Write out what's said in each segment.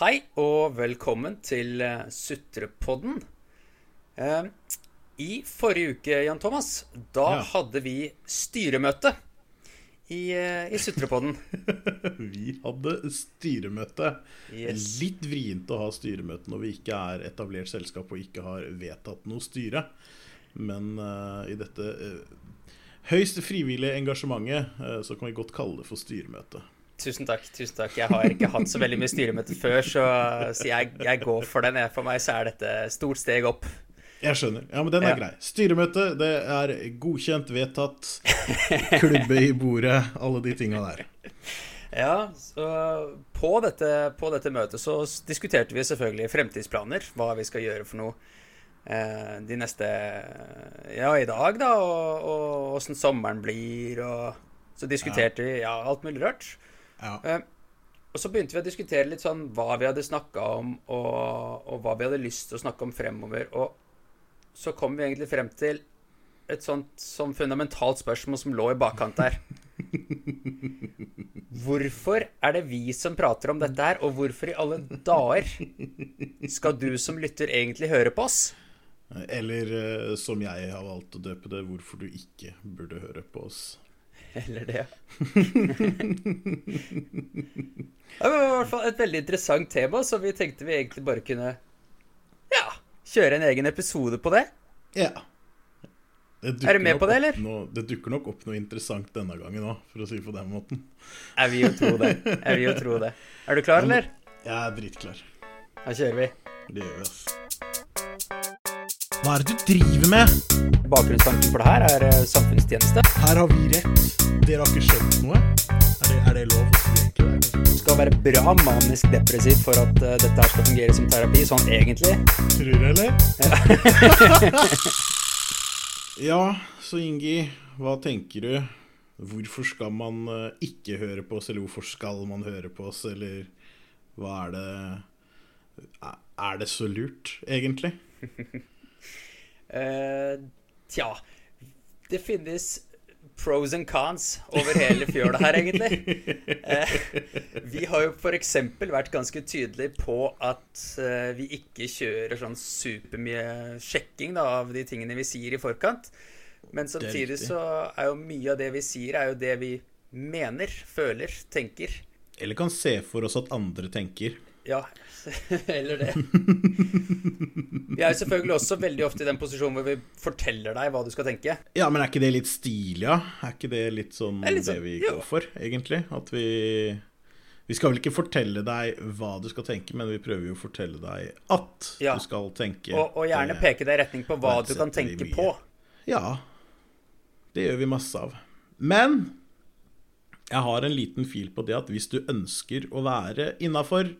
Hei og velkommen til eh, Sutrepodden. Eh, I forrige uke, Jan Thomas, da Ja. hadde vi styremøte i, eh, i Sutrepodden. Vi hadde styremøte. Yes. Litt vrient å ha styremøte når vi ikke er etablert selskap og ikke har vedtatt noe styre. Men uh, i dette uh, høyst frivillige engasjementet uh, så kan vi godt kalle det for styremøte. Tusen takk. tusen takk Jeg har ikke hatt så veldig mye styremøte før, så, så jeg, jeg går for den. For meg så er dette stort steg opp. Jeg skjønner. Ja, men den er Ja. grei. Styremøte, det er godkjent, vedtatt. Klubbe i bordet, alle de tinga der. Ja, så på dette, på dette møtet så diskuterte vi selvfølgelig fremtidsplaner. Hva vi skal gjøre for noe eh, de neste Ja, i dag, da, og, åssen sommeren blir, og så diskuterte vi ja, alt mulig rart. Ja. Eh, og så begynte vi å diskutere litt sånn hva vi hadde snakka om, og, og hva vi hadde lyst til å snakke om fremover. Og så kom vi egentlig frem til et sånt sånn fundamentalt spørsmål som lå i bakkant der. Hvorfor er det vi som prater om dette her, og hvorfor i alle dager skal du som lytter egentlig høre på oss? Eller eh, som jeg har valgt å døpe det, hvorfor du ikke burde høre på oss. Eller det. Det var i hvert fall et veldig interessant tema, så vi tenkte vi egentlig bare kunne ja, kjøre en egen episode på det. Ja. Det Er du med på det, eller? Noe, det dukker nok opp noe interessant denne gangen òg, for å si det på den måten. Jeg vil jo tro det. Jeg vil jo tro det. Er du klar, eller? Jeg er dritklar. Da kjører vi. Det gjør vi, ass. Hva er det du driver med? Bakgrunnstanken for det her er eh, samfunnstjeneste. Her har vi rett. Dere har ikke skjønt noe? Er det, er det lov? Du skal være bra manisk depressiv for at uh, dette her skal fungere som terapi, sånn egentlig. Tror du, eller? ja, så Ingi, hva tenker du? Hvorfor skal man uh, ikke høre på oss, eller hvorfor skal man høre på oss, eller hva er det Er det så lurt, egentlig? Eh, tja Det finnes pros and cons over hele fjøla her, egentlig. Eh, vi har jo f.eks. vært ganske tydelige på at eh, vi ikke kjører sånn supermye sjekking da, av de tingene vi sier i forkant. Men samtidig så er jo mye av det vi sier, er jo det vi mener, føler, tenker. Eller kan se for oss at andre tenker. Ja, eller det. Vi er jo selvfølgelig også veldig ofte i den posisjonen hvor vi forteller deg hva du skal tenke. Ja, men er ikke det litt stilig, ja? Er ikke det litt sånn Det litt sånn, det vi jo. går for, egentlig? At vi Vi skal vel ikke fortelle deg hva du skal tenke, men vi prøver jo å fortelle deg at Ja. du skal tenke. Og, og gjerne Det- peke deg i retning på hva du kan tenke på. Ja. Det gjør vi masse av. Men jeg har en liten fil på det at hvis du ønsker å være innafor,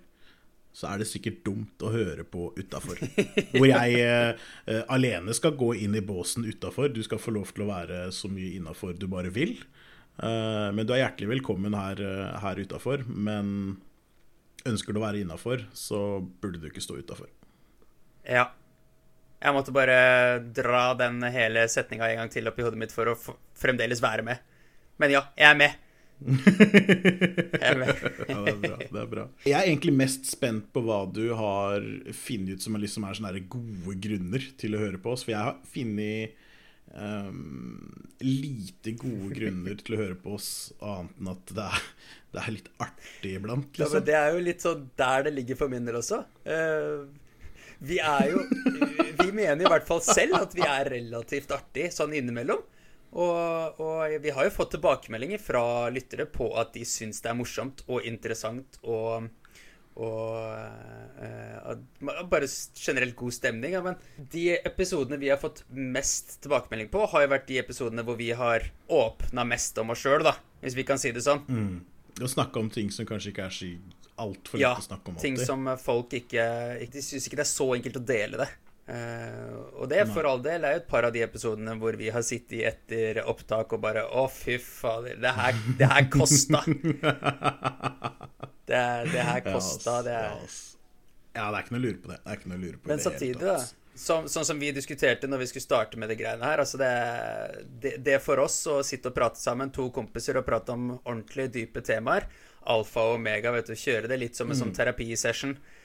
så er det sikkert dumt å høre på utafor. Hvor jeg eh, eh, alene skal gå inn i båsen utafor. Du skal få lov til å være så mye innafor du bare vil. Eh, men du er hjertelig velkommen her, eh, her utafor. Men ønsker du å være innafor, så burde du ikke stå utafor. Ja. Jeg måtte bare dra den hele setninga en gang til opp i hodet mitt for å fremdeles være med. Men ja, jeg er med. Ja, det er bra. det er bra Jeg er egentlig mest spent på hva du har funnet ut som er, liksom er sånne gode grunner til å høre på oss. For jeg har funnet um, lite gode grunner til å høre på oss, annet enn at det er, det er litt artig iblant. Ja, men Liksom. det er jo litt sånn der det ligger for min del også. Uh, vi er jo Vi mener i hvert fall selv at vi er relativt artig sånn innimellom. Og, og vi har jo fått tilbakemeldinger fra lyttere på at de syns det er morsomt og interessant og og uh, bare generelt god stemning. Ja, men de episodene vi har fått mest tilbakemelding på, har jo vært de episodene hvor vi har åpna mest om oss sjøl, da. Hvis vi kan si det sånn. Å snakke om ting som kanskje ikke er så altfor Ja, å snakke om Ja, ting som folk ikke ikke- De syns ikke det er så enkelt å dele det. Eh, og det for all del er jo et par av de episodene hvor vi har sittet etter opptak og bare Å, fy fader, det her, det her kosta. Det, det her kosta, det ja, er. Ja, det er ikke noe å lure på det. Det er ikke noe å lure på Men det samtidig, da, som, sånn som vi diskuterte når vi skulle starte med det greiene her. Altså det, det, det for oss å sitte og prate sammen, to kompiser, og prate om ordentlig dype temaer, alfa og omega, vet du, kjøre det litt som en sånn terapisession. Eh,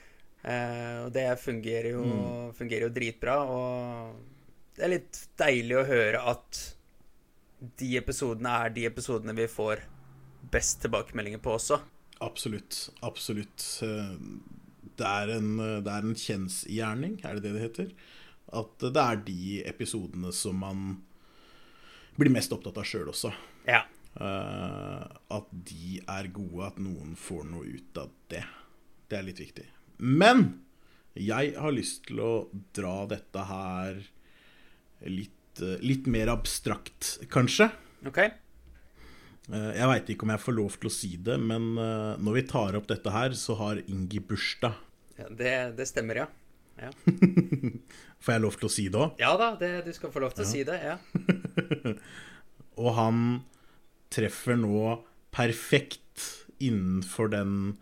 og det fungerer jo, fungerer jo dritbra. Og det er litt deilig å høre at de episodene er de episodene vi får best tilbakemeldinger på også. Absolutt. Absolutt. Eh, Det er en, det er en kjensgjerning, er det det det heter? At det er de episodene som man blir mest opptatt av sjøl også. Ja. Eh, at de er gode, at noen får noe ut av det. Det er litt viktig. Men jeg har lyst til å dra dette her litt, eh, litt mer abstrakt, kanskje. OK? Eh, Jeg veit ikke om jeg får lov til å si det, men eh, når vi tar opp dette her, så har Ingi bursdag. Ja, det, det stemmer, ja. ja. Får jeg lov til å si det òg? Ja da, det, du skal få lov til å si det. ja. Og han treffer nå perfekt innenfor den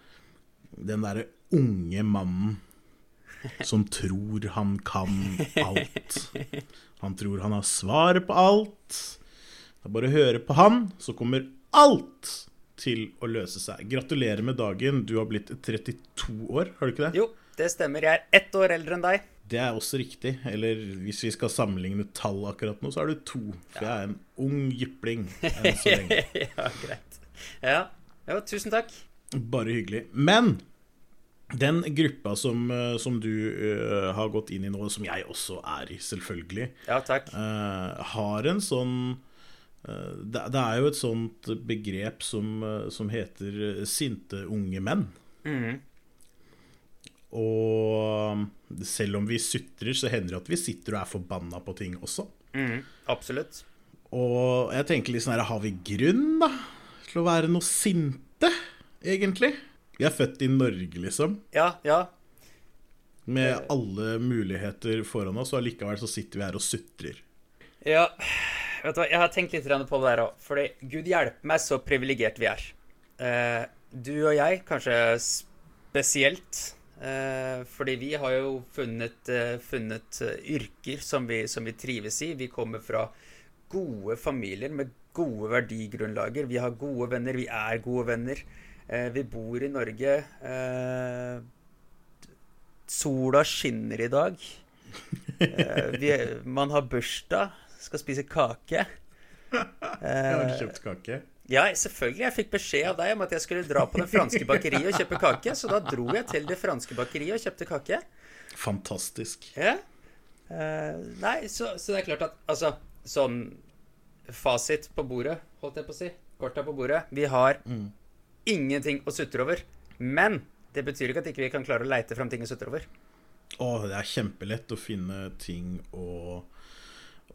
den derre unge mannen som tror han kan alt. Han tror han har svaret på alt. Det er bare å høre på han, så kommer alt til å løse seg. Gratulerer med dagen. Du har blitt 32 år, har du ikke det? Jo, det stemmer. Jeg er ett år eldre enn deg. Det er også riktig. Eller hvis vi skal sammenligne tall akkurat nå, så er du to. For jeg er en ung jypling enn så lenge. ja, greit. Ja. ja, tusen takk. Bare hyggelig. Men den gruppa som, eh, som du uh, har gått inn i nå, som jeg også er i, selvfølgelig, Ja, eh, har en sånn uh, det, det er jo et sånt begrep som, som heter sinte unge menn. Mm. Og selv om vi sutrer, så hender det at vi sitter og er forbanna på ting også. Mm. Absolutt. Og jeg tenker litt sånn her, har vi grunn, da, til å være noe sinte, egentlig? Vi er født i Norge, liksom, Ja, ja. med alle muligheter foran oss, og allikevel så sitter vi her og sutrer. Ja, vet du hva, jeg har tenkt litt på det der òg. Fordi Gud hjelpe meg så privilegert vi er. Eh, du og jeg, kanskje spesielt. Eh, fordi vi har jo funnet, eh, funnet eh, yrker som vi, som vi trives i. Vi kommer fra gode familier med gode verdigrunnlager. Vi har gode venner, vi er gode venner. Eh, vi bor i Norge. Eh, sola skinner i dag. Eh, vi, man har bursdag, skal spise kake. Jeg har kjøpt kake. Ja, selvfølgelig. Jeg fikk beskjed av deg om at jeg skulle dra på det franske bakeriet og kjøpe kake, så da dro jeg til det franske bakeriet og kjøpte kake. Fantastisk. Ja. Eh, nei, så, så det er klart at altså Sånn fasit på bordet, holdt jeg på å si. Korta på bordet. Vi har ingenting å sutre over. Men det betyr ikke at ikke vi kan klare å leite fram ting å sutre over. Å, det er kjempelett å finne ting å,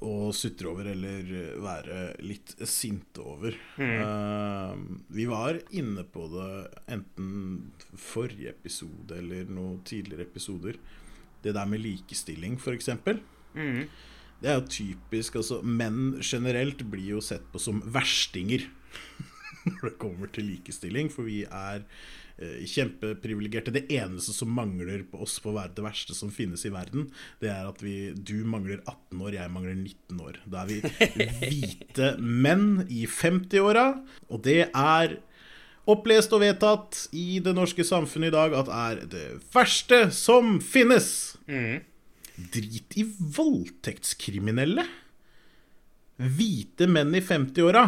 å sutre over eller være litt sinte over. Eh, vi var inne på det enten forrige episode eller noen tidligere episoder. Det der med likestilling, f.eks. Mm. Det er jo typisk. altså Menn generelt blir jo sett på som verstinger når det kommer til likestilling, for vi er eh, kjempeprivilegerte. Det eneste som mangler på oss på å være det verste som finnes i verden, det er at vi, du mangler 18 år, jeg mangler 19 år. Da er vi hvite menn i 50-åra, og det er opplest og vedtatt i det norske samfunnet i dag at er det verste som finnes. Drit i voldtektskriminelle. Hvite menn i 50-åra.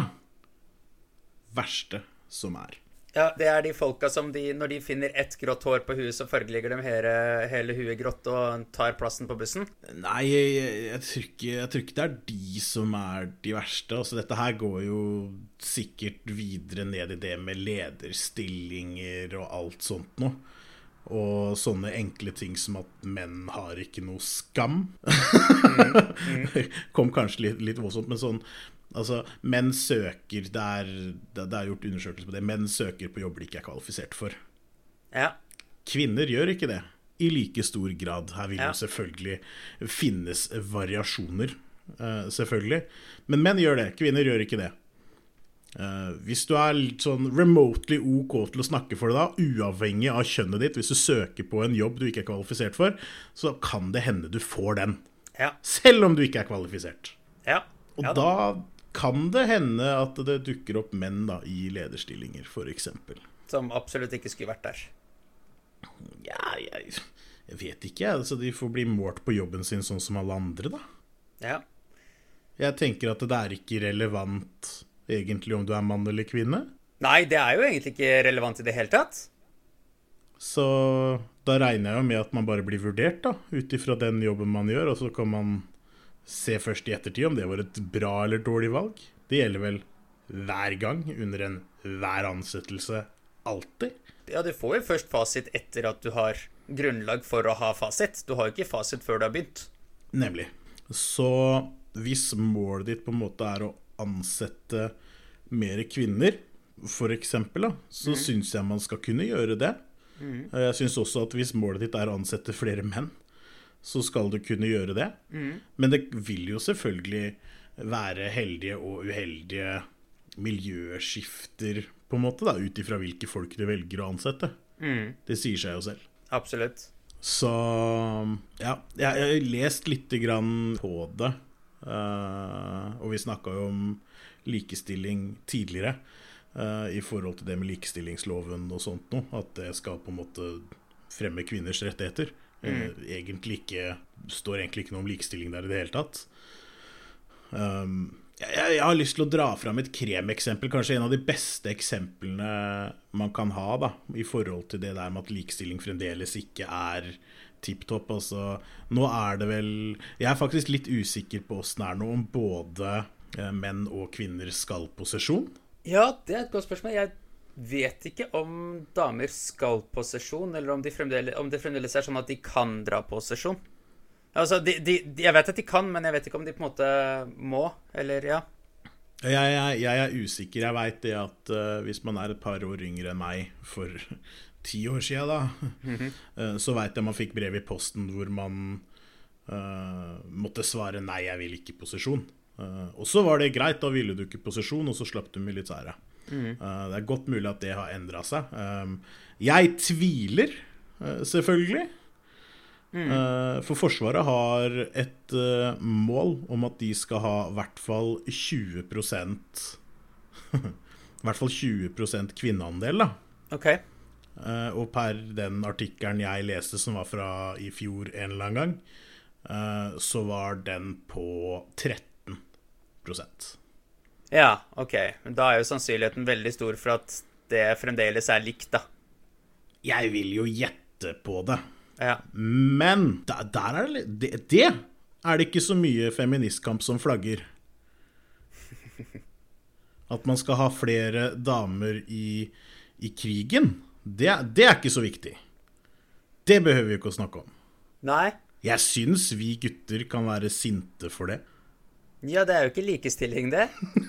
Verste som er. Ja, det er de folka som de, når de finner ett grått hår på huet, så fargelegger de hele, hele huet grått og tar plassen på bussen. Nei, jeg, jeg, tror ikke, jeg tror ikke det er de som er de verste. Altså, dette her går jo sikkert videre ned i det med lederstillinger og alt sånt noe. Og sånne enkle ting som at menn har ikke noe skam. Kom kanskje litt, litt voldsomt, men sånn Altså, menn søker det er, det er gjort undersøkelser på det. Menn søker på jobber de ikke er kvalifisert for. Ja. Kvinner gjør ikke det i like stor grad. Her vil Ja. jo selvfølgelig finnes variasjoner, eh, selvfølgelig. Men menn gjør det, kvinner gjør ikke det. Uh, hvis du er litt sånn remotely OK til å snakke for det, da, uavhengig av kjønnet ditt, hvis du søker på en jobb du ikke er kvalifisert for, så kan det hende du får den. Ja. Selv om du ikke er kvalifisert. Ja. Og ja da kan det hende at det dukker opp menn da, i lederstillinger, f.eks. Som absolutt ikke skulle vært der. Ja, jeg, jeg vet ikke. Altså, de får bli målt på jobben sin sånn som alle andre, da. Ja. Jeg tenker at det er ikke relevant egentlig om du er mann eller kvinne. Nei, det er jo egentlig ikke relevant i det hele tatt. Så da regner jeg jo med at man bare blir vurdert, da, ut ifra den jobben man gjør, og så kan man se først i ettertid om det var et bra eller dårlig valg. Det gjelder vel hver gang, under enhver ansettelse. Alltid. Ja, du får jo først fasit etter at du har grunnlag for å ha fasit. Du har jo ikke fasit før du har begynt. Nemlig. Så hvis målet ditt på en måte er å ansette mer kvinner, f.eks., så mm. syns jeg man skal kunne gjøre det. Mm. Jeg syns også at hvis målet ditt er å ansette flere menn, så skal du kunne gjøre det. Mm. Men det vil jo selvfølgelig være heldige og uheldige miljøskifter, på en måte, da, ut ifra hvilke folk du velger å ansette. Mm. Det sier seg jo selv. Absolutt. Så ja, jeg har lest lite grann på det. Uh, og vi snakka jo om likestilling tidligere. Uh, I forhold til det med likestillingsloven og sånt noe. At det skal på en måte fremme kvinners rettigheter. Mm. Uh, egentlig ikke står egentlig ikke noe om likestilling der i det hele tatt. Um, jeg, jeg, har lyst til å dra fram et kremeksempel, kanskje en av de beste eksemplene man kan ha da, i forhold til det der med at likestilling fremdeles ikke er tipp topp. Altså, nå er det vel Jeg er faktisk litt usikker på åssen det er nå, om både eh, menn og kvinner skal posisjon. Ja, det er et godt spørsmål. Jeg vet ikke om damer skal på sesjon, eller om, de om det fremdeles er sånn at de kan dra på sesjon. Altså, de, de, jeg vet at de kan, men jeg vet ikke om de på en måte må, eller ja. Jeg, jeg, jeg er usikker. Jeg veit det at uh, hvis man er et par år yngre enn meg for ti år sia, da, mm -hmm. så veit jeg man fikk brev i posten hvor man uh, måtte svare 'nei, jeg vil ikke posisjon'. Uh, og så var det greit, da ville du ikke posisjon, og så slapp du militæret. Mm. Uh, det er godt mulig at det har endra seg. Um, jeg tviler, selvfølgelig. Mm. For Forsvaret har et uh, mål om at de skal ha i hvert fall 20% I hvert fall 20 kvinneandel, da. Okay. Uh, og per den artikkelen jeg leste, som var fra i fjor en eller annen gang, så var den på 13 Ja, OK. Men da er jo sannsynligheten veldig stor for at det fremdeles er likt, da. Jeg vil jo gjette på det. Ja. Men der, der er det, det, det er det ikke så mye feministkamp som flagger. At man skal ha flere damer i, i krigen, det, det, er ikke så viktig. Det behøver vi ikke å snakke om. Nei. Jeg syns vi gutter kan være sinte for det. Ja, det er jo ikke likestilling, det.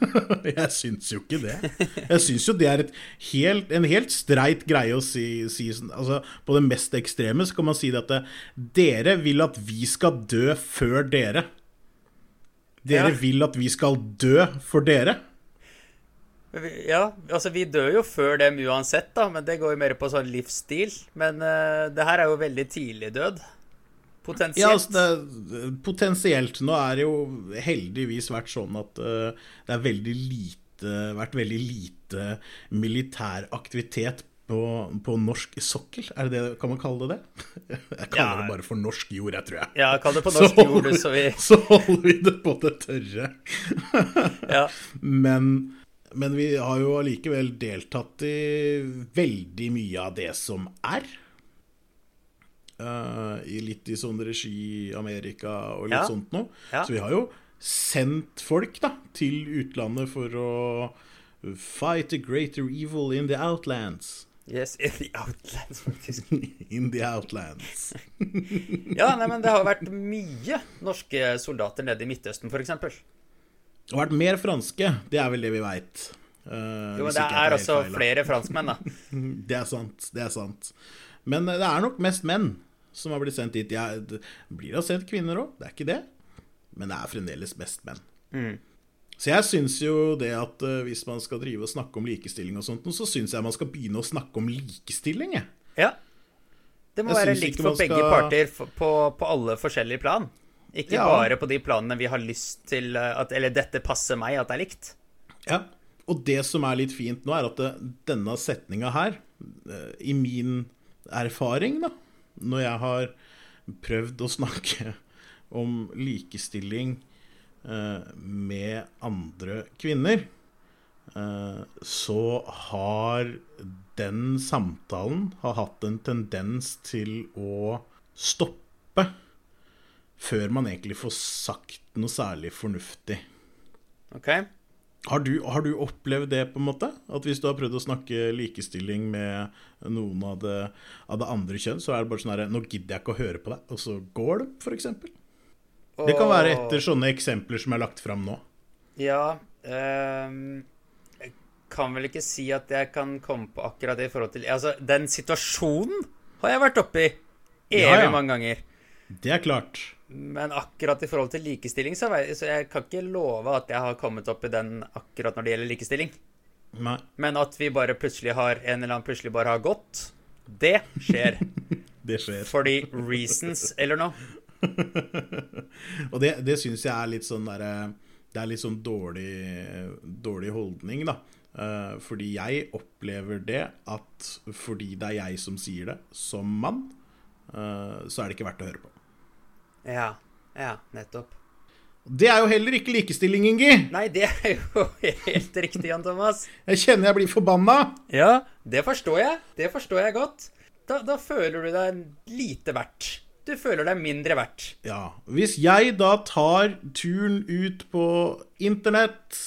jeg syns jo ikke det. Jeg syns jo det er helt, en helt streit greie å si, si sånn, altså, På det mest ekstreme så kan man si det at dere vil at vi skal dø før dere. Dere ja. vil at vi skal dø for dere. Ja, altså vi dør jo før dem uansett, da, men det går jo mer på sånn livsstil. Men uh, det her er jo veldig tidlig død. Potensielt. Ja, altså det, potensielt. Nå er det jo heldigvis vært sånn at uh, det er vært veldig lite militær aktivitet på, på, norsk sokkel. Er det det, Kan man kalle det det? Jeg kaller ja. det bare for norsk jord, jeg tror jeg. Ja, kall det på norsk så jord, så vi Så holder vi det på det tørre. ja. Men, men vi har jo allikevel deltatt i veldig mye av det som er. Uh, i litt i sånn regi Amerika og litt ja. sånt noe. Ja. Så vi har jo sendt folk da til utlandet for å fight a greater evil in the outlands. Yes, in the outlands, faktisk. in the outlands. ja, nei, men det har vært mye norske soldater nede i Midtøsten, f.eks. Det har vært mer franske, det er vel det vi veit. Uh, eh, jo, men det er også feil, flere franskmenn, da. det er sant, det er sant. Men det er nok mest menn som har blitt sendt dit. Ja, det blir da sendt kvinner òg, det er ikke det. Men det er fremdeles mest menn. Mm. Så jeg syns jo det at uh, hvis man skal drive og snakke om likestilling og sånt, så syns jeg man skal begynne å snakke om likestilling, jeg. Ja. Det må Jeg være likt for begge skal- parter på, på alle forskjellige plan. Ikke Ja. bare på de planene vi har lyst til eh, at Eller dette passer meg, at det er likt. Ja, og det som er litt fint nå, er at denne setninga her, eh, i min erfaring, da, når jeg har prøvd å snakke om likestilling eh, med andre kvinner, eh, så har den samtalen har hatt en tendens til å stoppe før man egentlig får sagt noe særlig fornuftig. OK? Har du, har du opplevd det, på en måte? At hvis du har prøvd å snakke likestilling med noen av det, av det andre kjønn, så er det bare sånn herre Nå gidder jeg ikke å høre på deg, og så går det, f.eks. Det kan være etter sånne eksempler som er lagt fram nå. Ja ehm, Jeg kan vel ikke si at jeg kan komme på akkurat det i forhold til Altså, den situasjonen har jeg vært oppi evig Ja, ja. mange ganger. Det er klart. Men akkurat i forhold til likestilling, så, jeg, så jeg kan ikke love at jeg har kommet opp i den akkurat når det gjelder likestilling. Nei. Men at vi bare plutselig har en eller annen plutselig bare har gått, det skjer. Det skjer. Fordi reasons eller noe. Og det, det syns jeg er litt sånn derre Det er litt sånn dårlig, dårlig holdning, da. Eh, fordi jeg opplever det at fordi det er jeg som sier det, som mann, eh, så er det ikke verdt å høre på. Ja. Ja, nettopp. Det er jo heller ikke likestilling, Ingi. Nei, det er jo helt riktig, Jan Thomas. Jeg kjenner jeg blir forbanna. Ja, det forstår jeg. Det forstår jeg godt. Da, da føler du deg lite verdt. Du føler deg mindre verdt. Ja, Hvis jeg da tar turen ut på internett,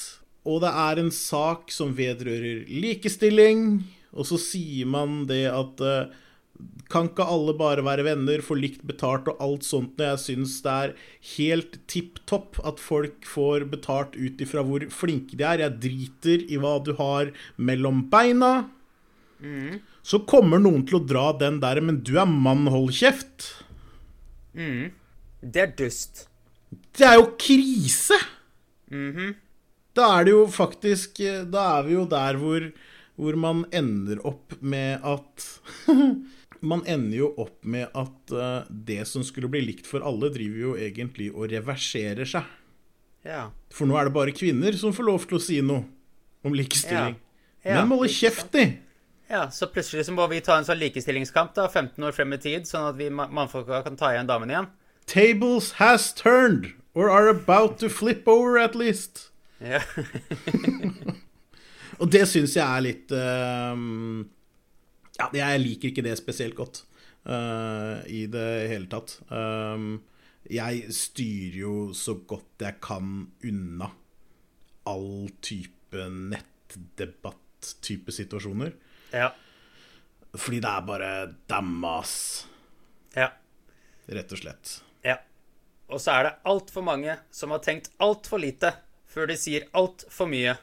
og det er en sak som vedrører likestilling, og så sier man det at eh, kan ikke alle bare være venner, få likt betalt og alt sånt, når jeg syns det er helt tipp topp at folk får betalt ut ifra hvor flinke de er. Jeg driter i hva du har mellom beina. Så kommer noen til å dra den der, men du er mann, hold kjeft. Det er dust. Det er jo krise! Da er det jo faktisk Da er vi jo der hvor, hvor man ender opp med at Man ender jo opp med at eh, det som skulle bli likt for alle, driver jo egentlig og reverserer seg. Ja. For nå er det bare kvinner som får lov til å si noe om likestilling. Ja. Ja, Men må holde kjeft, de! Ja, så plutselig så må vi ta en sånn likestillingskamp da, 15 år frem i tid, sånn at vi ma- mannfolka kan ta igjen damene igjen. Tables has turned, or are about to flip over at least. Ja. Og det syns jeg er litt ehm, Ja, jeg liker ikke det spesielt godt uh, i det hele tatt. Um, jeg styrer jo så godt jeg kan unna all type nettdebatt-type situasjoner. ja. Fordi det er bare dammas, Ja. rett og slett. Ja. Og så er det altfor mange som har tenkt altfor lite før de sier altfor mye.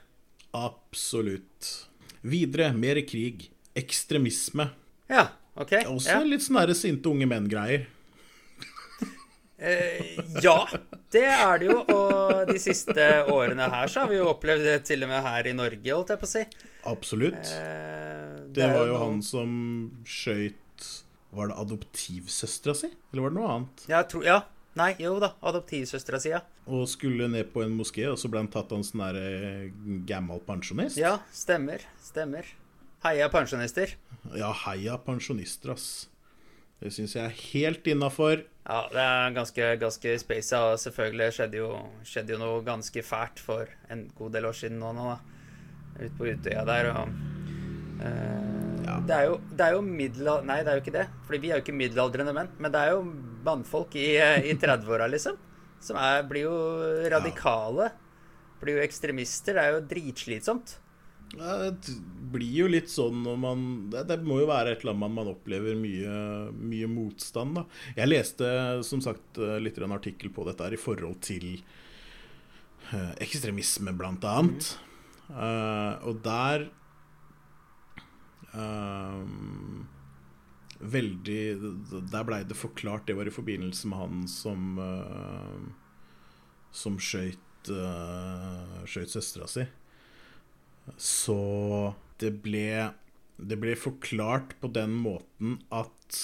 Absolutt. Videre, mer krig. Ekstremisme. Ja, OK. Også Ja. litt sånn der sinte unge menn-greier. Eh, ja, det er det jo. Og de siste årene her så har vi jo opplevd det til og med her i Norge, holdt jeg på å si. Absolutt. Eh, Det det, var jo noen... han som skøyt Var det adoptivsøstera si, eller var det noe annet? Ja, jeg tror, ja. Nei, jo da. Adoptivsøstera si, ja. Og skulle ned på en moské, og så ble han tatt av en sånn der eh, pensjonist? Ja, stemmer. Stemmer. Heia pensjonister. Ja, heia pensjonister, ass. Det syns jeg er helt innafor. Ja, det er ganske, ganske space. og selvfølgelig skjedde jo, skjedde jo noe ganske fælt for en god del år siden nå, nå da. Ute på Utøya der, og uh, Ja. det, er jo, det er jo middelal... Nei, det er jo ikke det. Fordi vi er jo ikke middelaldrende menn. Men det er jo mannfolk i, eh, i 30-åra, liksom. Som er, blir jo radikale. Blir jo ekstremister. Det er jo dritslitsomt. Det blir jo litt sånn når man Det, det må jo være et eller annet man opplever mye, mye motstand, da. Jeg leste som sagt eh, litt en artikkel på dette her i forhold til eh, ekstremisme, blant annet. Uh, og der uh, Veldig Der blei det forklart Det var i forbindelse med han som uh, Som skøyt uh, skjøt søstera si. Så det ble Det ble forklart på den måten at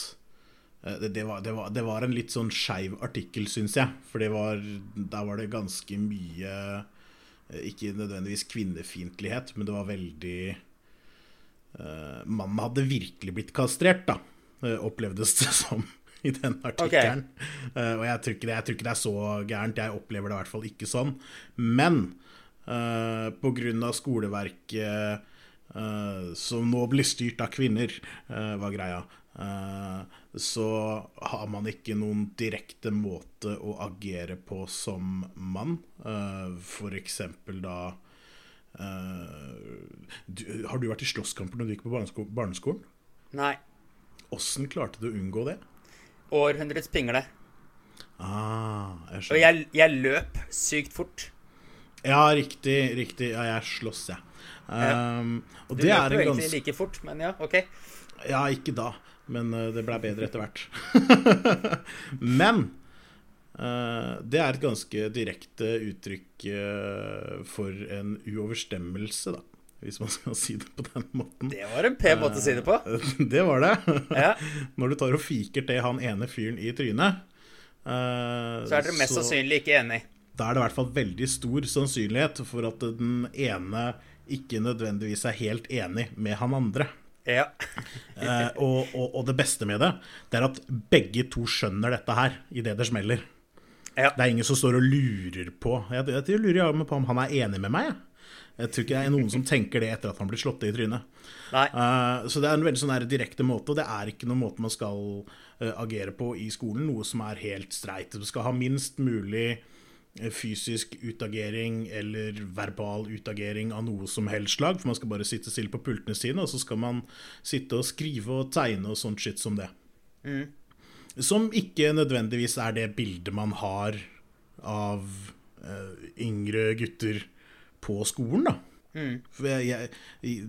uh, det, det, var, det, var, det, var, en litt sånn skeiv artikkel, syns jeg. For det var, der var det ganske mye uh, Ikke nødvendigvis kvinnefiendtlighet, men det var veldig Mannen hadde virkelig blitt kastrert, da, opplevdes det som i den artikkelen. Okay. Uh, og jeg tror, det, jeg tror, ikke det, er så gærent. Jeg opplever det i hvert fall ikke sånn. Men uh, pga. skoleverket uh, som nå blir styrt av kvinner, uh, var greia, så har man ikke noen direkte måte å agere på som mann. For eksempel da du, Har du vært i slåsskamper når du gikk på barnesko barneskolen? Nei. Åssen klarte du å unngå det? århundrets pingle. Ah, jeg. Og jeg, jeg, løp sykt fort. Ja, riktig. riktig. Ja, jeg slåss, jeg. Um, ja. du løper jo en ganske... like fort, men ja, OK. Ja, ikke da. Men uh, det blei bedre etter hvert. men uh, det er et ganske direkte uttrykk uh, for en uoverstemmelse, da hvis man skal si det på den måten. Det var en pen måte å si det på. Det var det. Ja. Når du tar og fiker til han ene fyren i trynet Så er dere mest så, sannsynlig ikke enig. Da er det i hvert fall veldig stor sannsynlighet for at den ene ikke nødvendigvis er helt enig med han andre. Ja. eh, og, og, og, det beste med det, det er at begge to skjønner dette her idet det smeller. Ja. Det er ingen som står og lurer på Jeg, jeg, jeg lurer på om han er enig med meg. Jeg tror ikke det er noen som tenker det etter at han blir slått i trynet. Uh, så det er en veldig sånn direkte måte, og det er ikke noen måte man skal uh, agere på i skolen. Noe som er helt streit. Du skal ha minst mulig fysisk utagering eller verbal utagering av noe som helst slag. For man skal bare sitte stille på pultene sine, og så skal man sitte og skrive og tegne og sånt skitt som det. Mm. Som ikke nødvendigvis er det bildet man har av uh, yngre gutter på skolen, da. Mm. For jeg, jeg,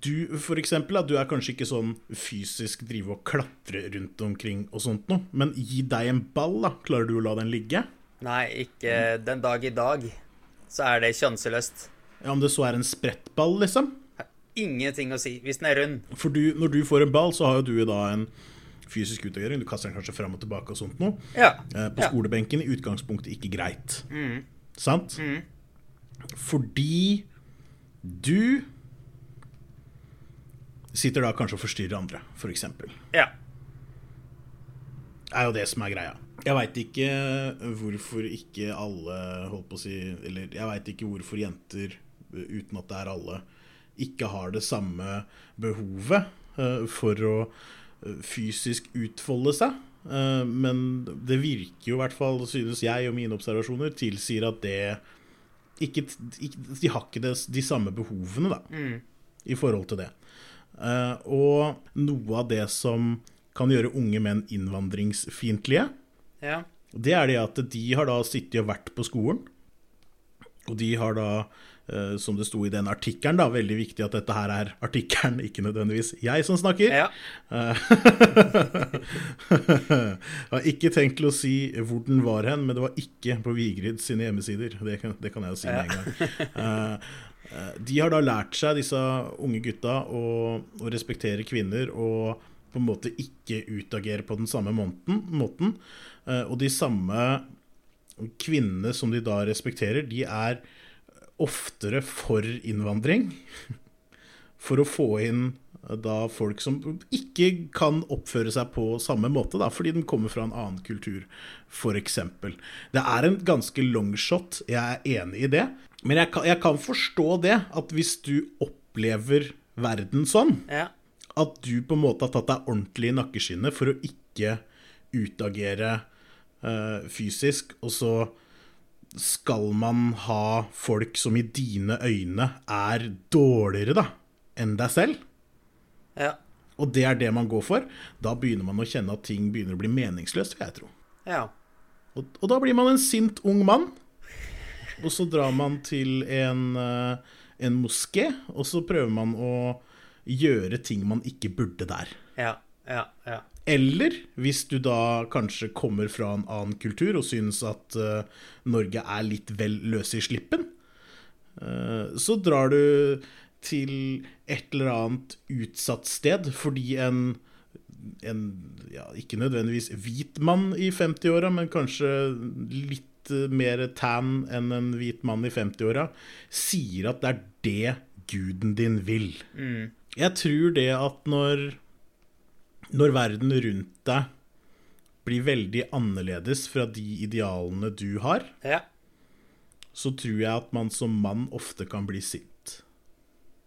du for eksempel, du er kanskje ikke sånn fysisk drive og klatre rundt omkring og sånt noe, men gi deg en ball, da. Klarer du å la den ligge? Nei, ikke den dag i dag. Så er det sjanseløst. Ja, Om det så er en sprettball, liksom? Ingenting å si, hvis den er rund. For du, når du får en ball, så har jo du da en fysisk utagering. Du kaster den kanskje fram og tilbake og sånt noe. Ja. Eh, på ja. skolebenken i utgangspunktet ikke greit. Mm. Sant? Mm. Fordi du sitter da kanskje og forstyrrer andre, f.eks. For ja. Det er jo det som er greia. Jeg veit ikke hvorfor ikke alle holdt på å si Eller jeg veit ikke hvorfor jenter, uten at det er alle, ikke har det samme behovet uh, for å fysisk utfolde seg. Men det virker jo i hvert fall, synes jeg og mine observasjoner, tilsier at det ikke, De har ikke de samme behovene, da, mm. i forhold til det. Og noe av det som kan gjøre unge menn innvandringsfiendtlige, ja. det er det at de har da sittet og vært på skolen. Og de har da Uh, som det sto i den artikkelen, da. Veldig viktig at dette her er artikkelen, ikke nødvendigvis jeg som snakker. Ja. Jeg har ikke tenkt til å si hvor den var hen, men det var ikke på Vigrid sine hjemmesider. Det kan, det kan jeg jo si med en gang. Uh, de har da lært seg, disse unge gutta, å, å, respektere kvinner og på en måte ikke utagerer på den samme måten. måten. og de samme kvinnene som de da respekterer, de er oftere for innvandring. For å få inn eh, da folk som ikke kan oppføre seg på samme måte, da, fordi de kommer fra en annen kultur, f.eks. Det er en ganske longshot, jeg er enig i det. Men jeg kan, jeg kan, forstå det, at hvis du opplever verden sånn, ja. At du på en måte har tatt deg ordentlig i nakkeskinnet for å ikke utagere uh, fysisk, og så skal man ha folk som i dine øyne er dårligere da, enn deg selv? Ja. Og det er det man går for. Da begynner man å kjenne at ting begynner å bli meningsløst, vil jeg tro. Ja. Og, og, da blir man en sint ung mann. Og så drar man til en, eh, en moské, og så prøver man å gjøre ting man ikke burde der. Ja. Ja, ja. Eller hvis du da kanskje kommer fra en annen kultur og syns at uh, Norge er litt vel løs i slippen, uh, så drar du til et eller annet utsatt sted fordi en, en ja, ikke nødvendigvis hvit mann i 50-åra, men kanskje litt eh, mer tan enn en hvit mann i 50-åra, sier at det er det guden din vil. Jeg tror det at når når verden rundt deg blir veldig annerledes fra de idealene du har, ja. så tror jeg at man som mann ofte kan bli sint.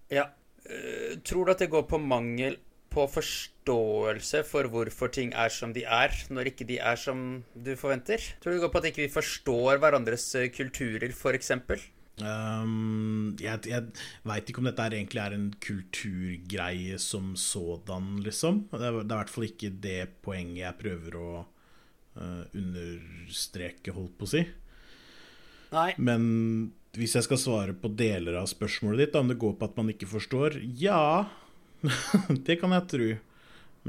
ja. Eh, tror du at det går på mangel på forståelse for hvorfor ting er som de er, når ikke de er som du forventer? Tror du det går på at ikke vi forstår hverandres eh, kulturer, f.eks.? Um, jeg jeg veit ikke om dette er, egentlig er en kulturgreie som sådan, liksom. Det er, det er i hvert fall ikke det poenget jeg prøver å uh, understreke, holdt på å si. Nei. Men hvis jeg skal svare på deler av spørsmålet ditt, da, om det går på at man ikke forstår Ja, det kan jeg tro.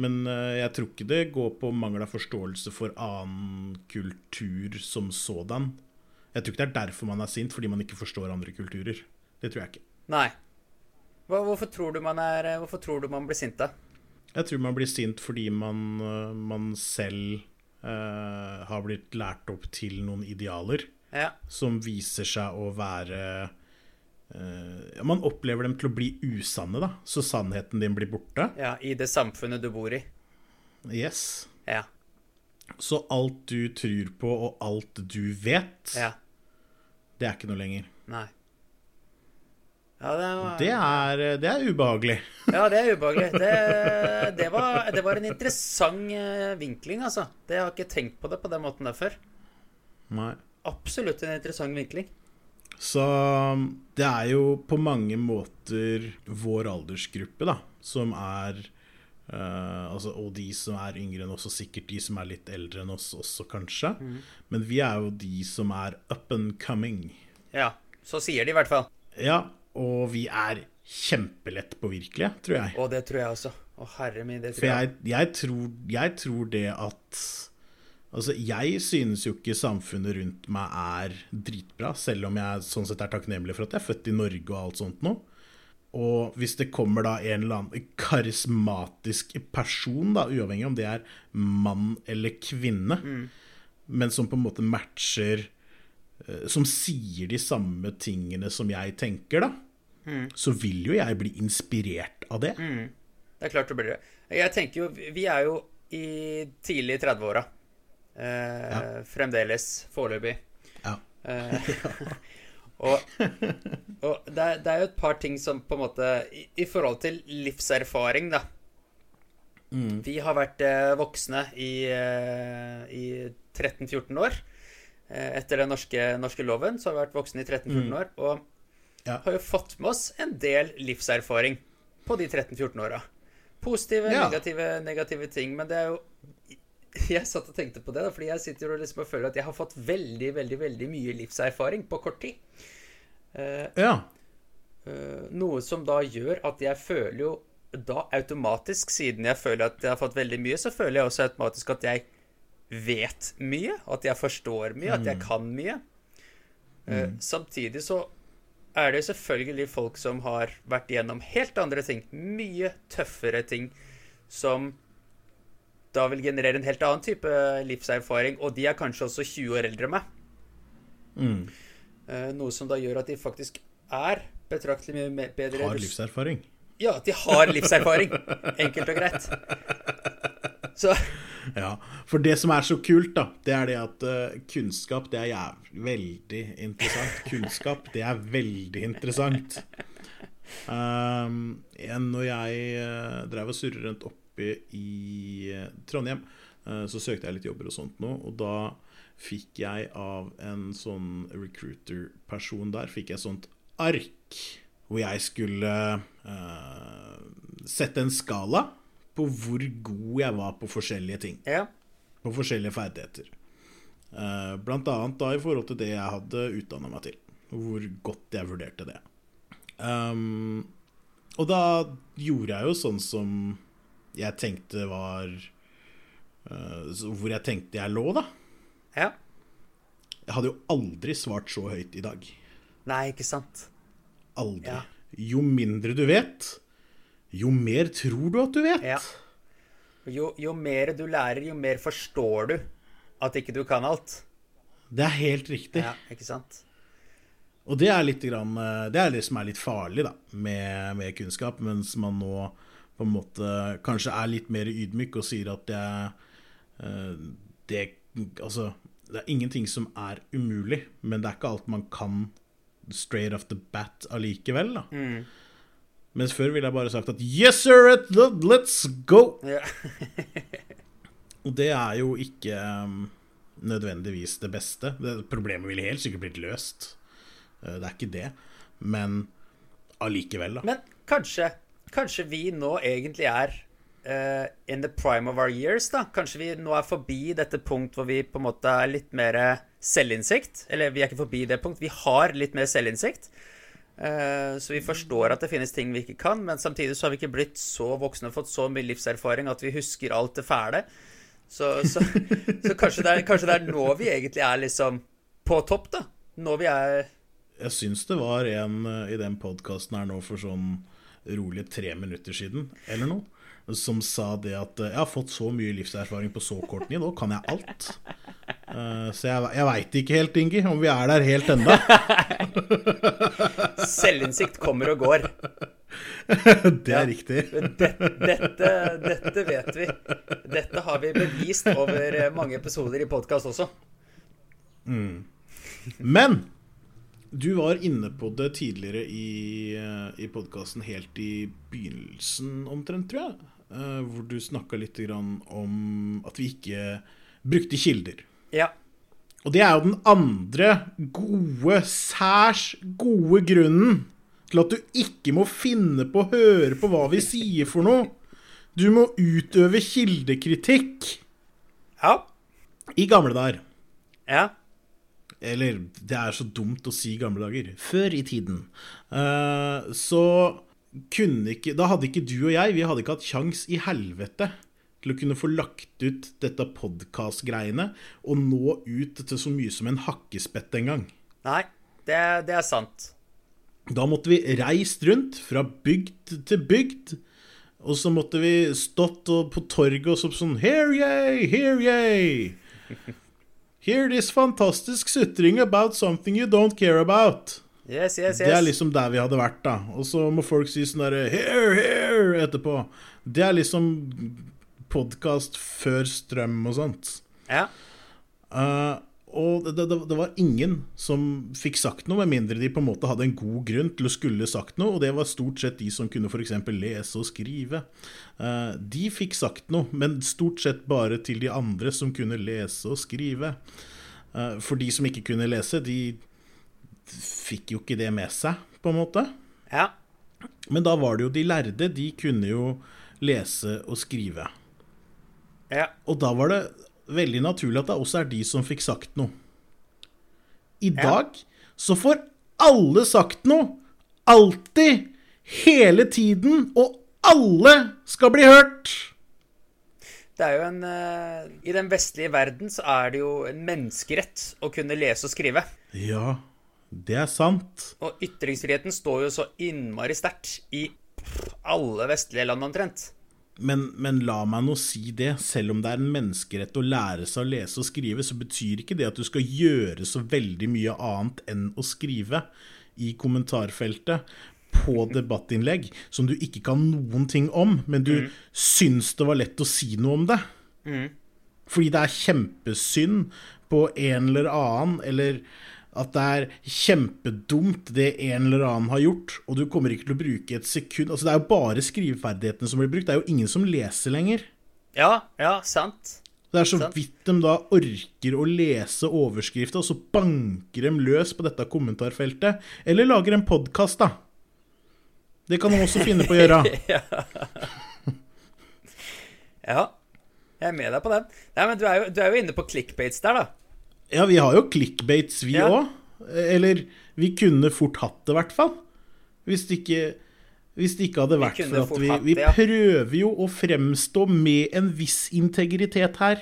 Men uh, jeg tror ikke det går på mangel av forståelse for annen kultur som sådan. Jeg tror ikke det er derfor man er sint, fordi man ikke forstår andre kulturer. Det tror jeg ikke. Nei. Hvorfor, tror du man er, hvorfor tror du man blir sint, da? Jeg tror man blir sint fordi man, eh, man selv eh, har blitt lært opp til noen idealer Ja. som viser seg å være eh, Man opplever dem til å bli usanne, da. Så sannheten din blir borte. ja. I det samfunnet du bor i. Yes. Ja. Så alt du tror på, og alt du vet, Ja. det er ikke noe lenger. Nei. Ja, det var, Det er, det er ubehagelig. ja, det er ubehagelig. Det, det, var, det var en interessant eh, vinkling, altså. Det har ikke tenkt på det på den måten der før. Nei. Absolutt en interessant vinkling. Så det er jo på mange måter vår aldersgruppe, da, som er eh, altså, Og de som er yngre enn oss, og sikkert de som er litt eldre enn oss også, kanskje. Men vi er jo de som er up and coming. Ja. Så sier de i hvert fall. Ja, og vi er kjempelett påvirkelige, tror jeg. Og det tror jeg også. Å, herre min, det For tror jeg. jeg, jeg, tror, jeg tror det at Altså, jeg synes jo ikke samfunnet rundt meg er dritbra, selv om jeg sånn sett er takknemlig for at jeg er født i Norge og alt sånt noe. Og hvis det kommer da en eller annen karismatisk person, da, uavhengig om det er mann eller kvinne, men som på en måte matcher eh, Som sier de samme tingene som jeg tenker, da, så vil jo jeg bli inspirert av det. Det er klart det blir det. Jeg tenker jo Vi er jo i tidlig 30-åra. Eh, Fremdeles. Foreløpig. Ja. Eh, og og det, er, det er jo et par ting som på en måte I, i forhold til livserfaring, da. Vi har vært eh, voksne i, eh, i 13-14 år. Eh, etter den norske, norske loven så har vi vært voksne i 13-14 år. Og Ja. har jo fått med oss en del livserfaring på de 13-14 åra. Positive, Ja. negative, negative ting. Men det er jo Jeg satt og tenkte på det, da, fordi jeg sitter og liksom og føler at jeg har fått veldig, veldig, veldig mye livserfaring på kort tid. Uh, ja. Uh, noe som da gjør at jeg føler jo da automatisk, siden jeg føler at jeg har fått veldig mye, så føler jeg også automatisk at jeg vet mye, at jeg forstår mye, at jeg kan mye. Eh, Samtidig så er det selvfølgelig folk som har vært igjennom helt andre ting, mye tøffere ting, som da vil generere en helt annen type livserfaring, og de er kanskje også 20 år eldre enn meg. Mm. Eh, Noe som da gjør at de faktisk er betraktelig mye bedre Har livserfaring. Ja, at de har livserfaring. Enkelt og greit. Så Ja, For det som er så kult, da, det er det at uh, kunnskap, det er jævlig veldig interessant. Kunnskap, det er veldig interessant. Um, en, når jeg uh, drev og surret rundt oppe i eh, Trondheim, eh, så søkte jeg litt jobber og sånt nå, og da fikk jeg av en sånn recruiter-person der, fikk jeg sånt ark hvor jeg skulle uh, sette en skala på hvor god jeg var på forskjellige ting. ja. På forskjellige ferdigheter. Uh, blant annet da i forhold til det jeg hadde utdanna meg til. Hvor godt jeg vurderte det. Um, og da gjorde jeg jo sånn som jeg tenkte var uh, Hvor jeg tenkte jeg lå, da. Ja. Jeg hadde jo aldri svart så høyt i dag. Nei, ikke sant. Aldri. Ja. Jo mindre du vet, jo mer tror du at du vet. Ja. Jo, jo mer du lærer, jo mer forstår du at ikke du kan alt. Det er helt riktig. Ja, ikke sant? Og det er grann, eh, Det er det som er litt farlig da, med, med kunnskap, mens man nå på en måte kanskje er litt mer ydmyk og sier at det, eh, det Altså, det er ingenting som er umulig, men det er ikke alt man kan straight off the bat allikevel, da. Mens før ville jeg bare sagt at Yes, sir, let's go! Yeah. Og det er jo ikke um, nødvendigvis det beste. Det, problemet ville helt sikkert blitt løst. Eh, det er ikke det. Men allikevel, da. Men kanskje, kanskje vi nå egentlig er uh, in the prime of our years, da. Kanskje vi nå er forbi dette punkt hvor vi på en måte er litt mer selvinnsikt. Eller vi er ikke forbi det punkt, vi har litt mer selvinnsikt. Eh, så vi forstår at det finnes ting vi ikke kan, men samtidig så har vi ikke blitt så voksne og fått så mye livserfaring at vi husker alt det fæle. Så, så, så kanskje, det er, kanskje det er nå vi egentlig er liksom på topp, da. Nå vi er Jeg syns det var en eh, i den podkasten her nå for sånn rolig tre minutter siden, eller noe, som sa det at eh, jeg har fått så mye livserfaring på så kort tid, nå kan jeg alt. Eh, så jeg, jeg veit ikke helt, Ingi, om vi er der helt enda. Selvinnsikt kommer og går. Det er riktig. Dette, dette, dette vet vi. Dette har vi bevist over mange episoder i podkast også. Men du var inne på det tidligere i, eh, i podkasten, helt i begynnelsen omtrent, tror jeg. eh, Hvor du snakka litt om at vi ikke brukte kilder. Ja. Og det er jo den andre gode, særs gode grunnen til at du ikke må finne på å høre på hva vi sier for noe. Du må utøve kildekritikk. Ja. I gamle dager. Ja. Eller, det er så dumt å si gamle dager. Før i tiden. Eh, så kunne ikke Da hadde ikke du og jeg Vi hadde ikke hatt kjangs i helvete til å kunne få lagt ut dette podkast-greiene og nå ut til så mye som en hakkespett en gang. Nei, det, det er sant. Da måtte vi reist rundt fra bygd til bygd. Og så måtte vi stått på torget og sånn Here yay, here ye. Hear this fantastic sutring about something you don't care about. Yes, yes, Det er liksom der vi hadde vært, da. Og så må folk si sånn derre Here, here etterpå. Det er liksom podkast før strøm og sånt. Ja. Eh, og det, det, det var ingen som fikk sagt noe, med mindre de på en måte hadde en god grunn til å skulle sagt noe, og det var stort sett de som kunne f.eks. lese og skrive. Eh, de fikk sagt noe, men stort sett bare til de andre som kunne lese og skrive. Eh, for de som ikke kunne lese, de fikk jo ikke det med seg, på en måte. Ja. Men da var det jo de lærde, de kunne jo lese og skrive. Ja. Og da var det veldig naturlig at det også er de som fikk sagt noe. I Ja. dag så får alle sagt noe. Alltid. Hele tiden. Og alle skal bli hørt. Det er jo en eh, I den vestlige verden så er det jo en menneskerett å kunne lese og skrive. Ja, det er sant. Og ytringsfriheten står jo så innmari sterkt i alle vestlige land omtrent. Men, men la meg nå si det. Selv om det er en menneskerett å lære seg å lese og skrive, så betyr ikke det at du skal gjøre så veldig mye annet enn å skrive i kommentarfeltet på debattinnlegg som du ikke kan noen ting om, men du syns det var lett å si noe om det. Fordi det er kjempesynd på en eller annen, eller at det er kjempedumt det en eller annen har gjort, og du kommer ikke til å bruke et sekund Altså, det er jo bare skriveferdighetene som blir brukt, det er jo ingen som leser lenger. Ja, ja, sant. Det er så Sant. vidt de da orker å lese overskrifta, og så banker de løs på dette kommentarfeltet. Eller lager en podkast, da. Det kan de også finne på å gjøre. Ja. Jeg er med deg på den. Nei, men du er jo, du er jo inne på clickbates der, da. Ja, vi har jo clickbates, vi Ja. Eller vi kunne fort hatt det, i hvert fall. Hvis det ikke Hvis det ikke hadde vært for at vi, vi det, ja. prøver jo å fremstå med en viss integritet her.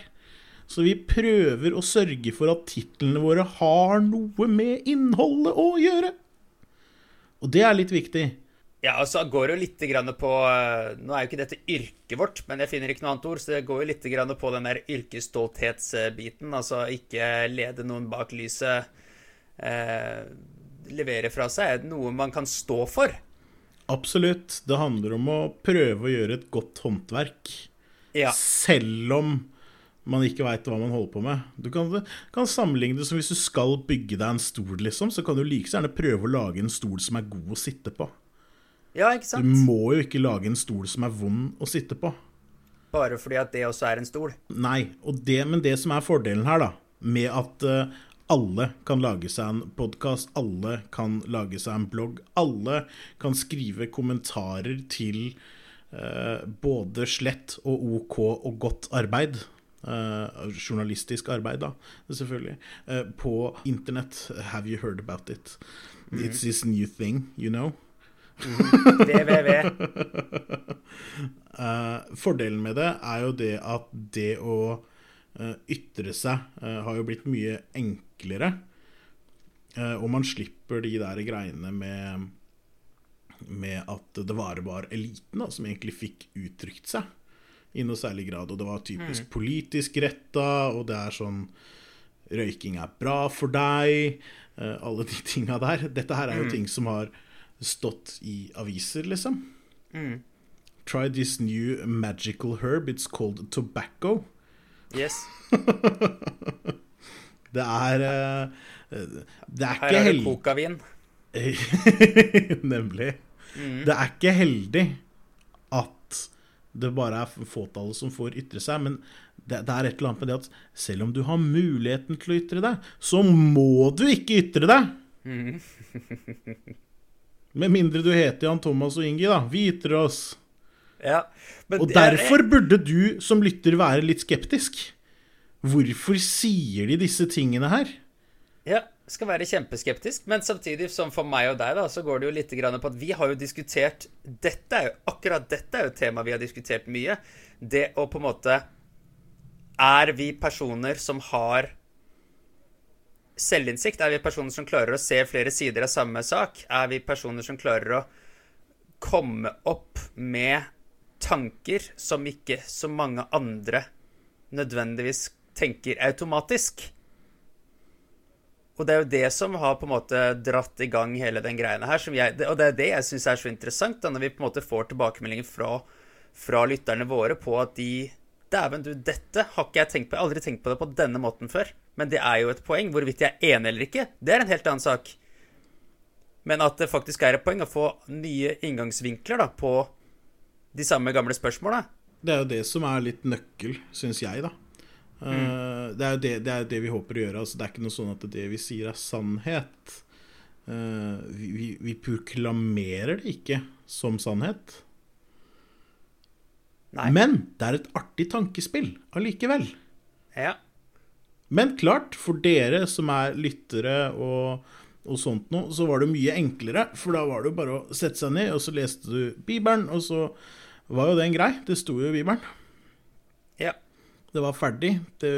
Så vi prøver å sørge for at titlene våre har noe med innholdet å gjøre. Og det er litt viktig. Ja, og så går det jo litt grann på eh, Nå er jo ikke dette yrket vårt, men jeg finner ikke noe annet ord, så det går jo litt grann på den der yrkesstolthetsbiten. Altså ikke lede noen bak lyset. Eh, levere fra seg er noe man kan stå for. Absolutt. Det handler om å prøve å gjøre et godt håndverk. Ja. Selv om man ikke veit hva man holder på med. Du kan, kan sammenligne det som hvis du skal bygge deg en stol, liksom, så kan du like så gjerne prøve å lage en stol som er god å sitte på. Ja, ikke Du må jo ikke lage en stol som er vond å sitte på. Bare fordi at det også er en stol. Nei, og det, men det som er fordelen her, da, med at uh, alle kan lage seg en podkast, alle kan lage seg en blogg, alle kan skrive kommentarer til eh, både slett og OK og godt arbeid. eh, journalistisk arbeid, da, selvfølgelig. eh, på internett. Have you heard about it? It's this new thing, you know. VVV. uh, fordelen med det er jo det at det å uh, ytre seg uh, har jo blitt mye enklere. Eh, og man slipper de der greiene med med at det bare var eliten da, som egentlig fikk uttrykt seg i noe særlig grad. Og det var typisk politisk retta, og det er sånn Røyking er bra for deg. eh, alle de tinga der. Dette her er jo ting som har stått i aviser, liksom. Try this new magical herb. It's called tobacco. Yes. Det er eh, Det er Her ikke er det heldig kokavin. Nemlig. Det er ikke heldig at det bare er fåtallet som får ytre seg, men det, det er et eller annet med det at selv om du har muligheten til å ytre deg, så må du ikke ytre deg! Med mindre du heter Jan Thomas og Ingi, da. Vi ytrer oss. Ja. Og det er- derfor burde du som lytter være litt skeptisk. Hvorfor sier de disse tingene her? Ja, skal være kjempeskeptisk, men samtidig som for meg og deg, da, så går det jo litt på at vi har jo diskutert Dette er jo akkurat dette er jo et tema vi har diskutert mye. Det å på en måte Er vi personer som har selvinnsikt? Er vi personer som klarer å se flere sider av samme sak? Er vi personer som klarer å komme opp med tanker som ikke så mange andre nødvendigvis tenker automatisk? Og det er jo det som har på en måte dratt i gang hele den greiene her. Jeg, og det er det jeg syns er så interessant, da, når vi på en måte får tilbakemeldinger fra, fra lytterne våre på at de Dæven, du, dette har ikke jeg tenkt på. Jeg har aldri tenkt på det på denne måten før. Men det er jo et poeng. Hvorvidt jeg er enig eller ikke, det er en helt annen sak. Men at det faktisk er et poeng å få nye inngangsvinkler da, på de samme gamle spørsmåla. Det er jo det som er litt nøkkel, syns jeg, da. Mm. det, er jo det, det er det vi håper å gjøre. Altså, det er ikke noe sånn at det vi sier, er sannhet. Eh, vi, vi, vi proklamerer det ikke som sannhet. Nei. Men det er et artig tankespill allikevel. Ja. Men klart, for dere som er lyttere og, og sånt noe, så var det mye enklere. For da var det jo bare å sette seg ned, og så leste du Bibelen, og så var jo den grei. Det sto jo i Bibelen. ja. Det var ferdig. Det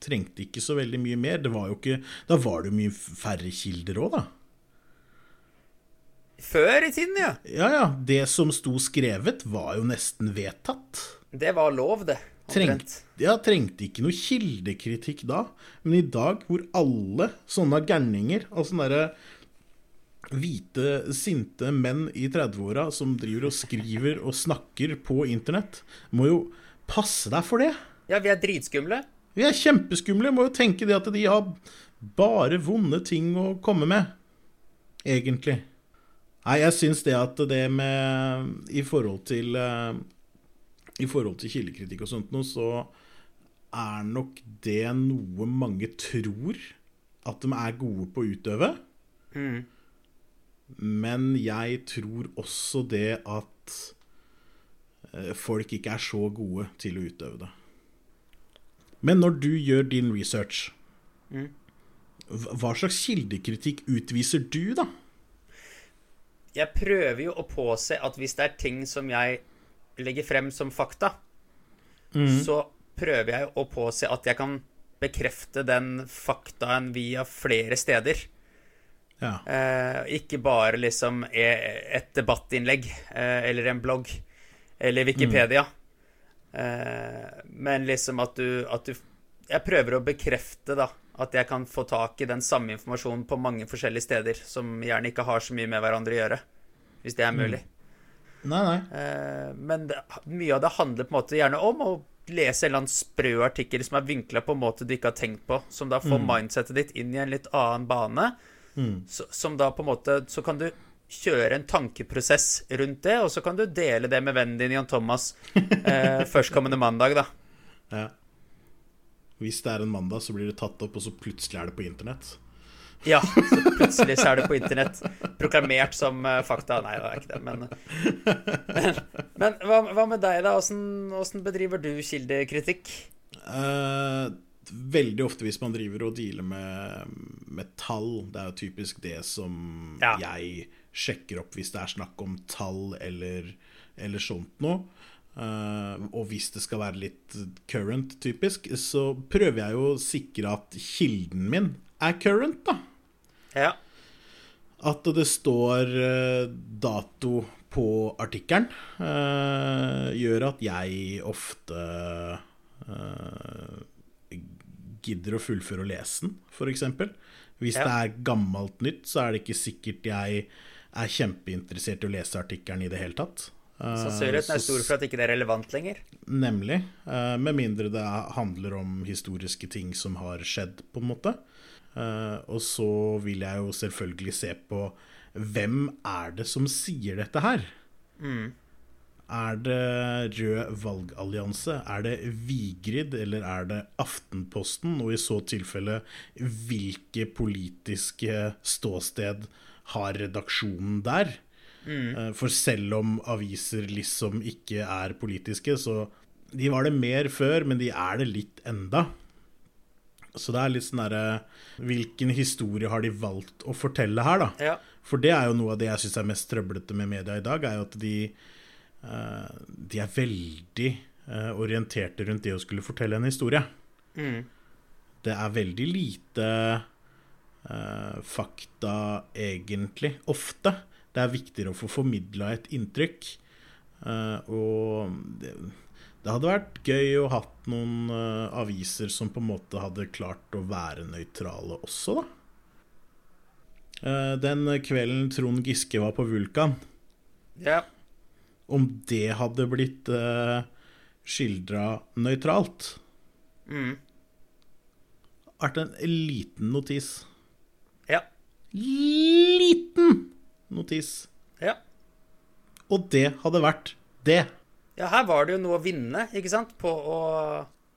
trengte ikke så veldig mye mer. Det var jo ikke, da var det jo mye færre kilder òg, da. Før i tiden, ja. Ja ja, det som sto skrevet, var jo nesten vedtatt. Det var lov, det. Trengt, ja, trengte ikke noe kildekritikk da. Men i dag, hvor alle sånne gærninger, altså sånne derre hvite, sinte menn i 30-åra som driver og skriver og snakker på internett, må jo passe deg for det. Ja, vi er dritskumle. Vi er kjempeskumle. Må jo tenke det at de har bare vonde ting å komme med. Egentlig. Nei, jeg syns det at det med I forhold til eh, I forhold til kildekritikk og sånt noe, så er nok det noe mange tror at de er gode på å utøve. Men jeg tror også det at eh, folk ikke er så gode til å utøve det. Men når du gjør din research, mm. hva slags kildekritikk utviser du, da? jeg prøver jo å påse at hvis det er ting som jeg legger frem som fakta, så prøver jeg å påse at jeg kan bekrefte den faktaen via flere steder. Ja. Eh, ikke bare liksom e- et debattinnlegg eh, eller en blogg eller Wikipedia. Eh, men liksom at du, at du Jeg prøver å bekrefte, da, at jeg kan få tak i den samme informasjonen på mange forskjellige steder, som gjerne ikke har så mye med hverandre å gjøre. Hvis det er mulig. Nei, nei. Eh, men det, mye av det handler på en måte gjerne om å lese en eller annen sprø artikkel som er vinkla på en måte du ikke har tenkt på, som da får mindsetet ditt inn i en litt annen bane. Så, som da på en måte Så kan du kjøre en tankeprosess rundt det, og så kan du dele det med vennen din Jan Thomas eh, førstkommende mandag, da. Ja. Hvis det er en mandag, så blir det tatt opp, og så plutselig er det på internett. Ja, så plutselig så er det på internett proklamert som eh, fakta. Nei, det er ikke det, men Men, men hva, hva med deg, da? Åssen, åssen bedriver du kildekritikk? Eh, veldig ofte hvis man driver og dealer med, med tall, det er jo typisk det som Ja. jeg sjekker opp hvis det er snakk om tall eller, eller sånt noe. Uh, og hvis det skal være litt current, typisk, så prøver jeg jo å sikre at kilden min er current, da. Ja. At det står eh, dato på artikkelen, eh, gjør at jeg ofte eh, gidder å fullføre å lese den, f.eks. Hvis Ja. det er gammelt nytt, så er det ikke sikkert jeg er kjempeinteressert i å lese artikkelen i det hele tatt. Sannsynligheten er stor for at ikke det er relevant lenger. Nemlig. Med mindre det handler om historiske ting som har skjedd, på en måte. Eh, Og så vil jeg jo selvfølgelig se på hvem er det som sier dette her? Er det Rød valgallianse? Er det Vigrid, eller er det Aftenposten? Og i så tilfelle, hvilke politiske ståsted har redaksjonen der? Mm. For selv om aviser liksom ikke er politiske, så De var det mer før, men de er det litt enda. Så det er litt sånn derre Hvilken historie har de valgt å fortelle her, da? Ja. For det er jo noe av det jeg syns er mest trøblete med media i dag, er jo at de eh, De er veldig eh, orienterte rundt det å skulle fortelle en historie. Mm. Det er veldig lite eh, fakta, egentlig. Ofte. Det er viktigere å få formidla et inntrykk. Og det, hadde vært gøy å hatt noen uh, aviser som på en måte hadde klart å være nøytrale også, da. Uh, den kvelden Trond Giske var på Vulkan, ja. om det hadde blitt uh, skildra nøytralt, Mm. vært en liten notis. Ja. Liten notis. Ja. Og det hadde vært det. Ja, her var det jo noe å vinne, ikke sant, på å,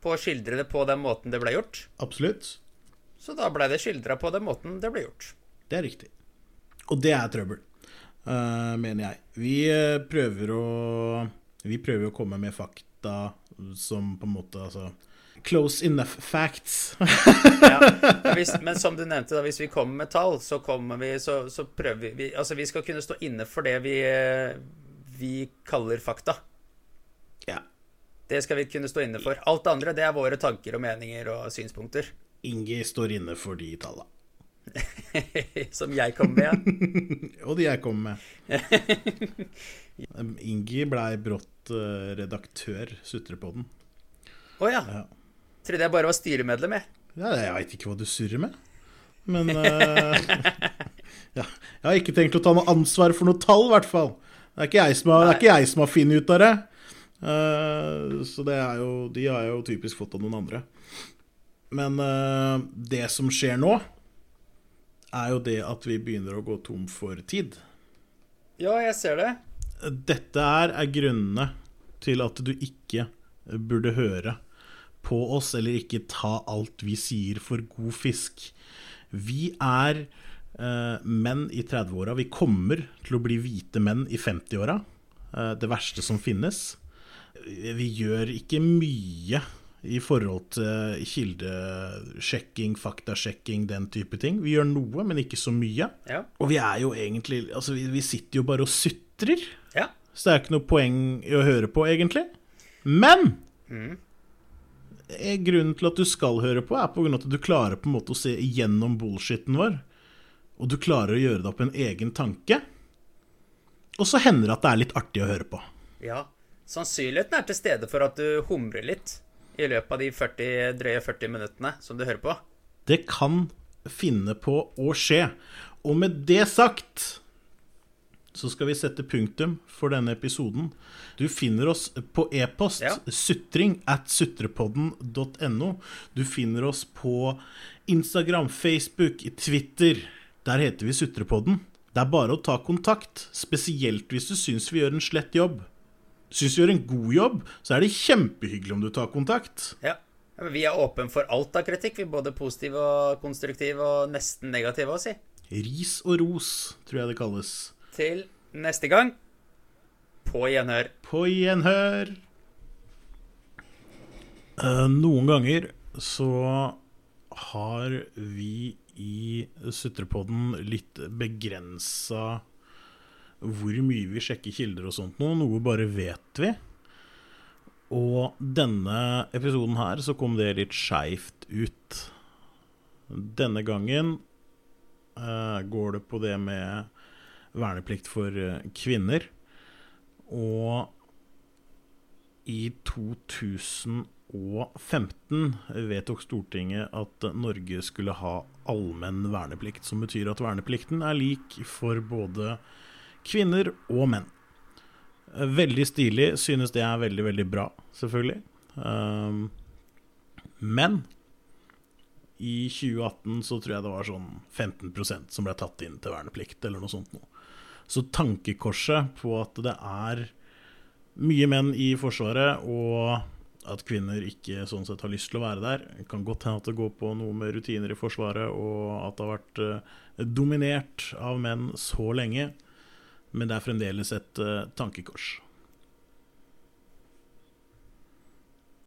på å skildre det på den måten det ble gjort. Absolutt. Så da ble det skildra på den måten det ble gjort. Det er riktig. Og det er trøbbel, uh, mener jeg. Vi eh, prøver å Vi prøver å komme med fakta som på en måte Altså Close enough facts. Ja. Hvis, men som du nevnte, da, hvis vi kommer med tall, så kommer vi Så, så prøver vi, vi Altså, vi skal kunne stå inne for det vi, eh, vi kaller fakta. Ja. Det skal vi kunne stå inne for. Alt det andre, det er våre tanker og meninger og synspunkter. Ingi står inne for de talla. Som jeg kommer med. Og de jeg kommer med. Ingi blei brått eh, redaktør, sutrepodden. Å ja. Ja. Trodde jeg bare var styremedlem, jeg. Ja, jeg veit ikke hva du surrer med. Men uh, ja, Jeg har ikke tenkt å ta noe ansvar for noe tall, i hvert fall. Er det er ikke jeg som har funnet ut av det. Eh, så det er jo De har jeg jo typisk fått av noen andre. Men eh, det som skjer nå, er jo det at vi begynner å gå tom for tid. Ja, jeg ser det. Dette her er grunnene til at du ikke burde høre på oss, eller ikke ta alt vi sier for god fisk. Vi er eh, menn i 30-åra. Vi kommer til å bli hvite menn i 50-åra. Eh, det verste som finnes. Vi gjør ikke mye i forhold til kildesjekking, faktasjekking, den type ting. Vi gjør noe, men ikke så mye. Ja. Og vi er jo egentlig Altså, vi, vi sitter jo bare og sutrer. ja. Så det er ikke noe poeng i å høre på, egentlig. Men mm. grunnen til at du skal høre på, er på grunn av at du klarer på en måte å se igjennom bullshitten vår. Og du klarer å gjøre deg opp en egen tanke. Og så hender det at det er litt artig å høre på. ja. Sannsynligheten er til stede for at du humrer litt i løpet av de 40, drøye 40 minuttene som du hører på. Det kan finne på å skje. Og med det sagt så skal vi sette punktum for denne episoden. Du finner oss på e-post Ja. sutring at sutrepodden.no. Du finner oss på Instagram, Facebook, Twitter. Der heter vi Sutrepodden. Det er bare å ta kontakt, spesielt hvis du syns vi gjør en slett jobb. Syns du gjør en god jobb, så er det kjempehyggelig om du tar kontakt. Ja. Vi er åpen for alt av kritikk. Vi er både positiv og konstruktiv og nesten negativ å si. Ris og ros, tror jeg det kalles. Til neste gang, på gjenhør. På gjenhør. Eh, noen ganger så har vi i Sutrepodden litt begrensa hvor mye vi sjekker kilder og sånt noe. Noe bare vet vi. Og denne episoden her så kom det litt skeivt ut. Denne gangen uh, går det på det med verneplikt for eh, kvinner. Og i 2015 vedtok Stortinget at Norge skulle ha allmenn verneplikt, som betyr at verneplikten er lik for både kvinner og menn. Veldig stilig. Synes det er veldig, veldig bra, selvfølgelig. Um, men i 2018 så tror jeg det var sånn 15% som ble tatt inn til verneplikt, eller noe sånt noe. Så tankekorset på at det er mye menn i Forsvaret, og at kvinner ikke sånn sett har lyst til å være der. Det kan godt hende at det går på noe med rutiner i Forsvaret, og at det har vært eh, dominert av menn så lenge. Men det er fremdeles et uh, tankekors.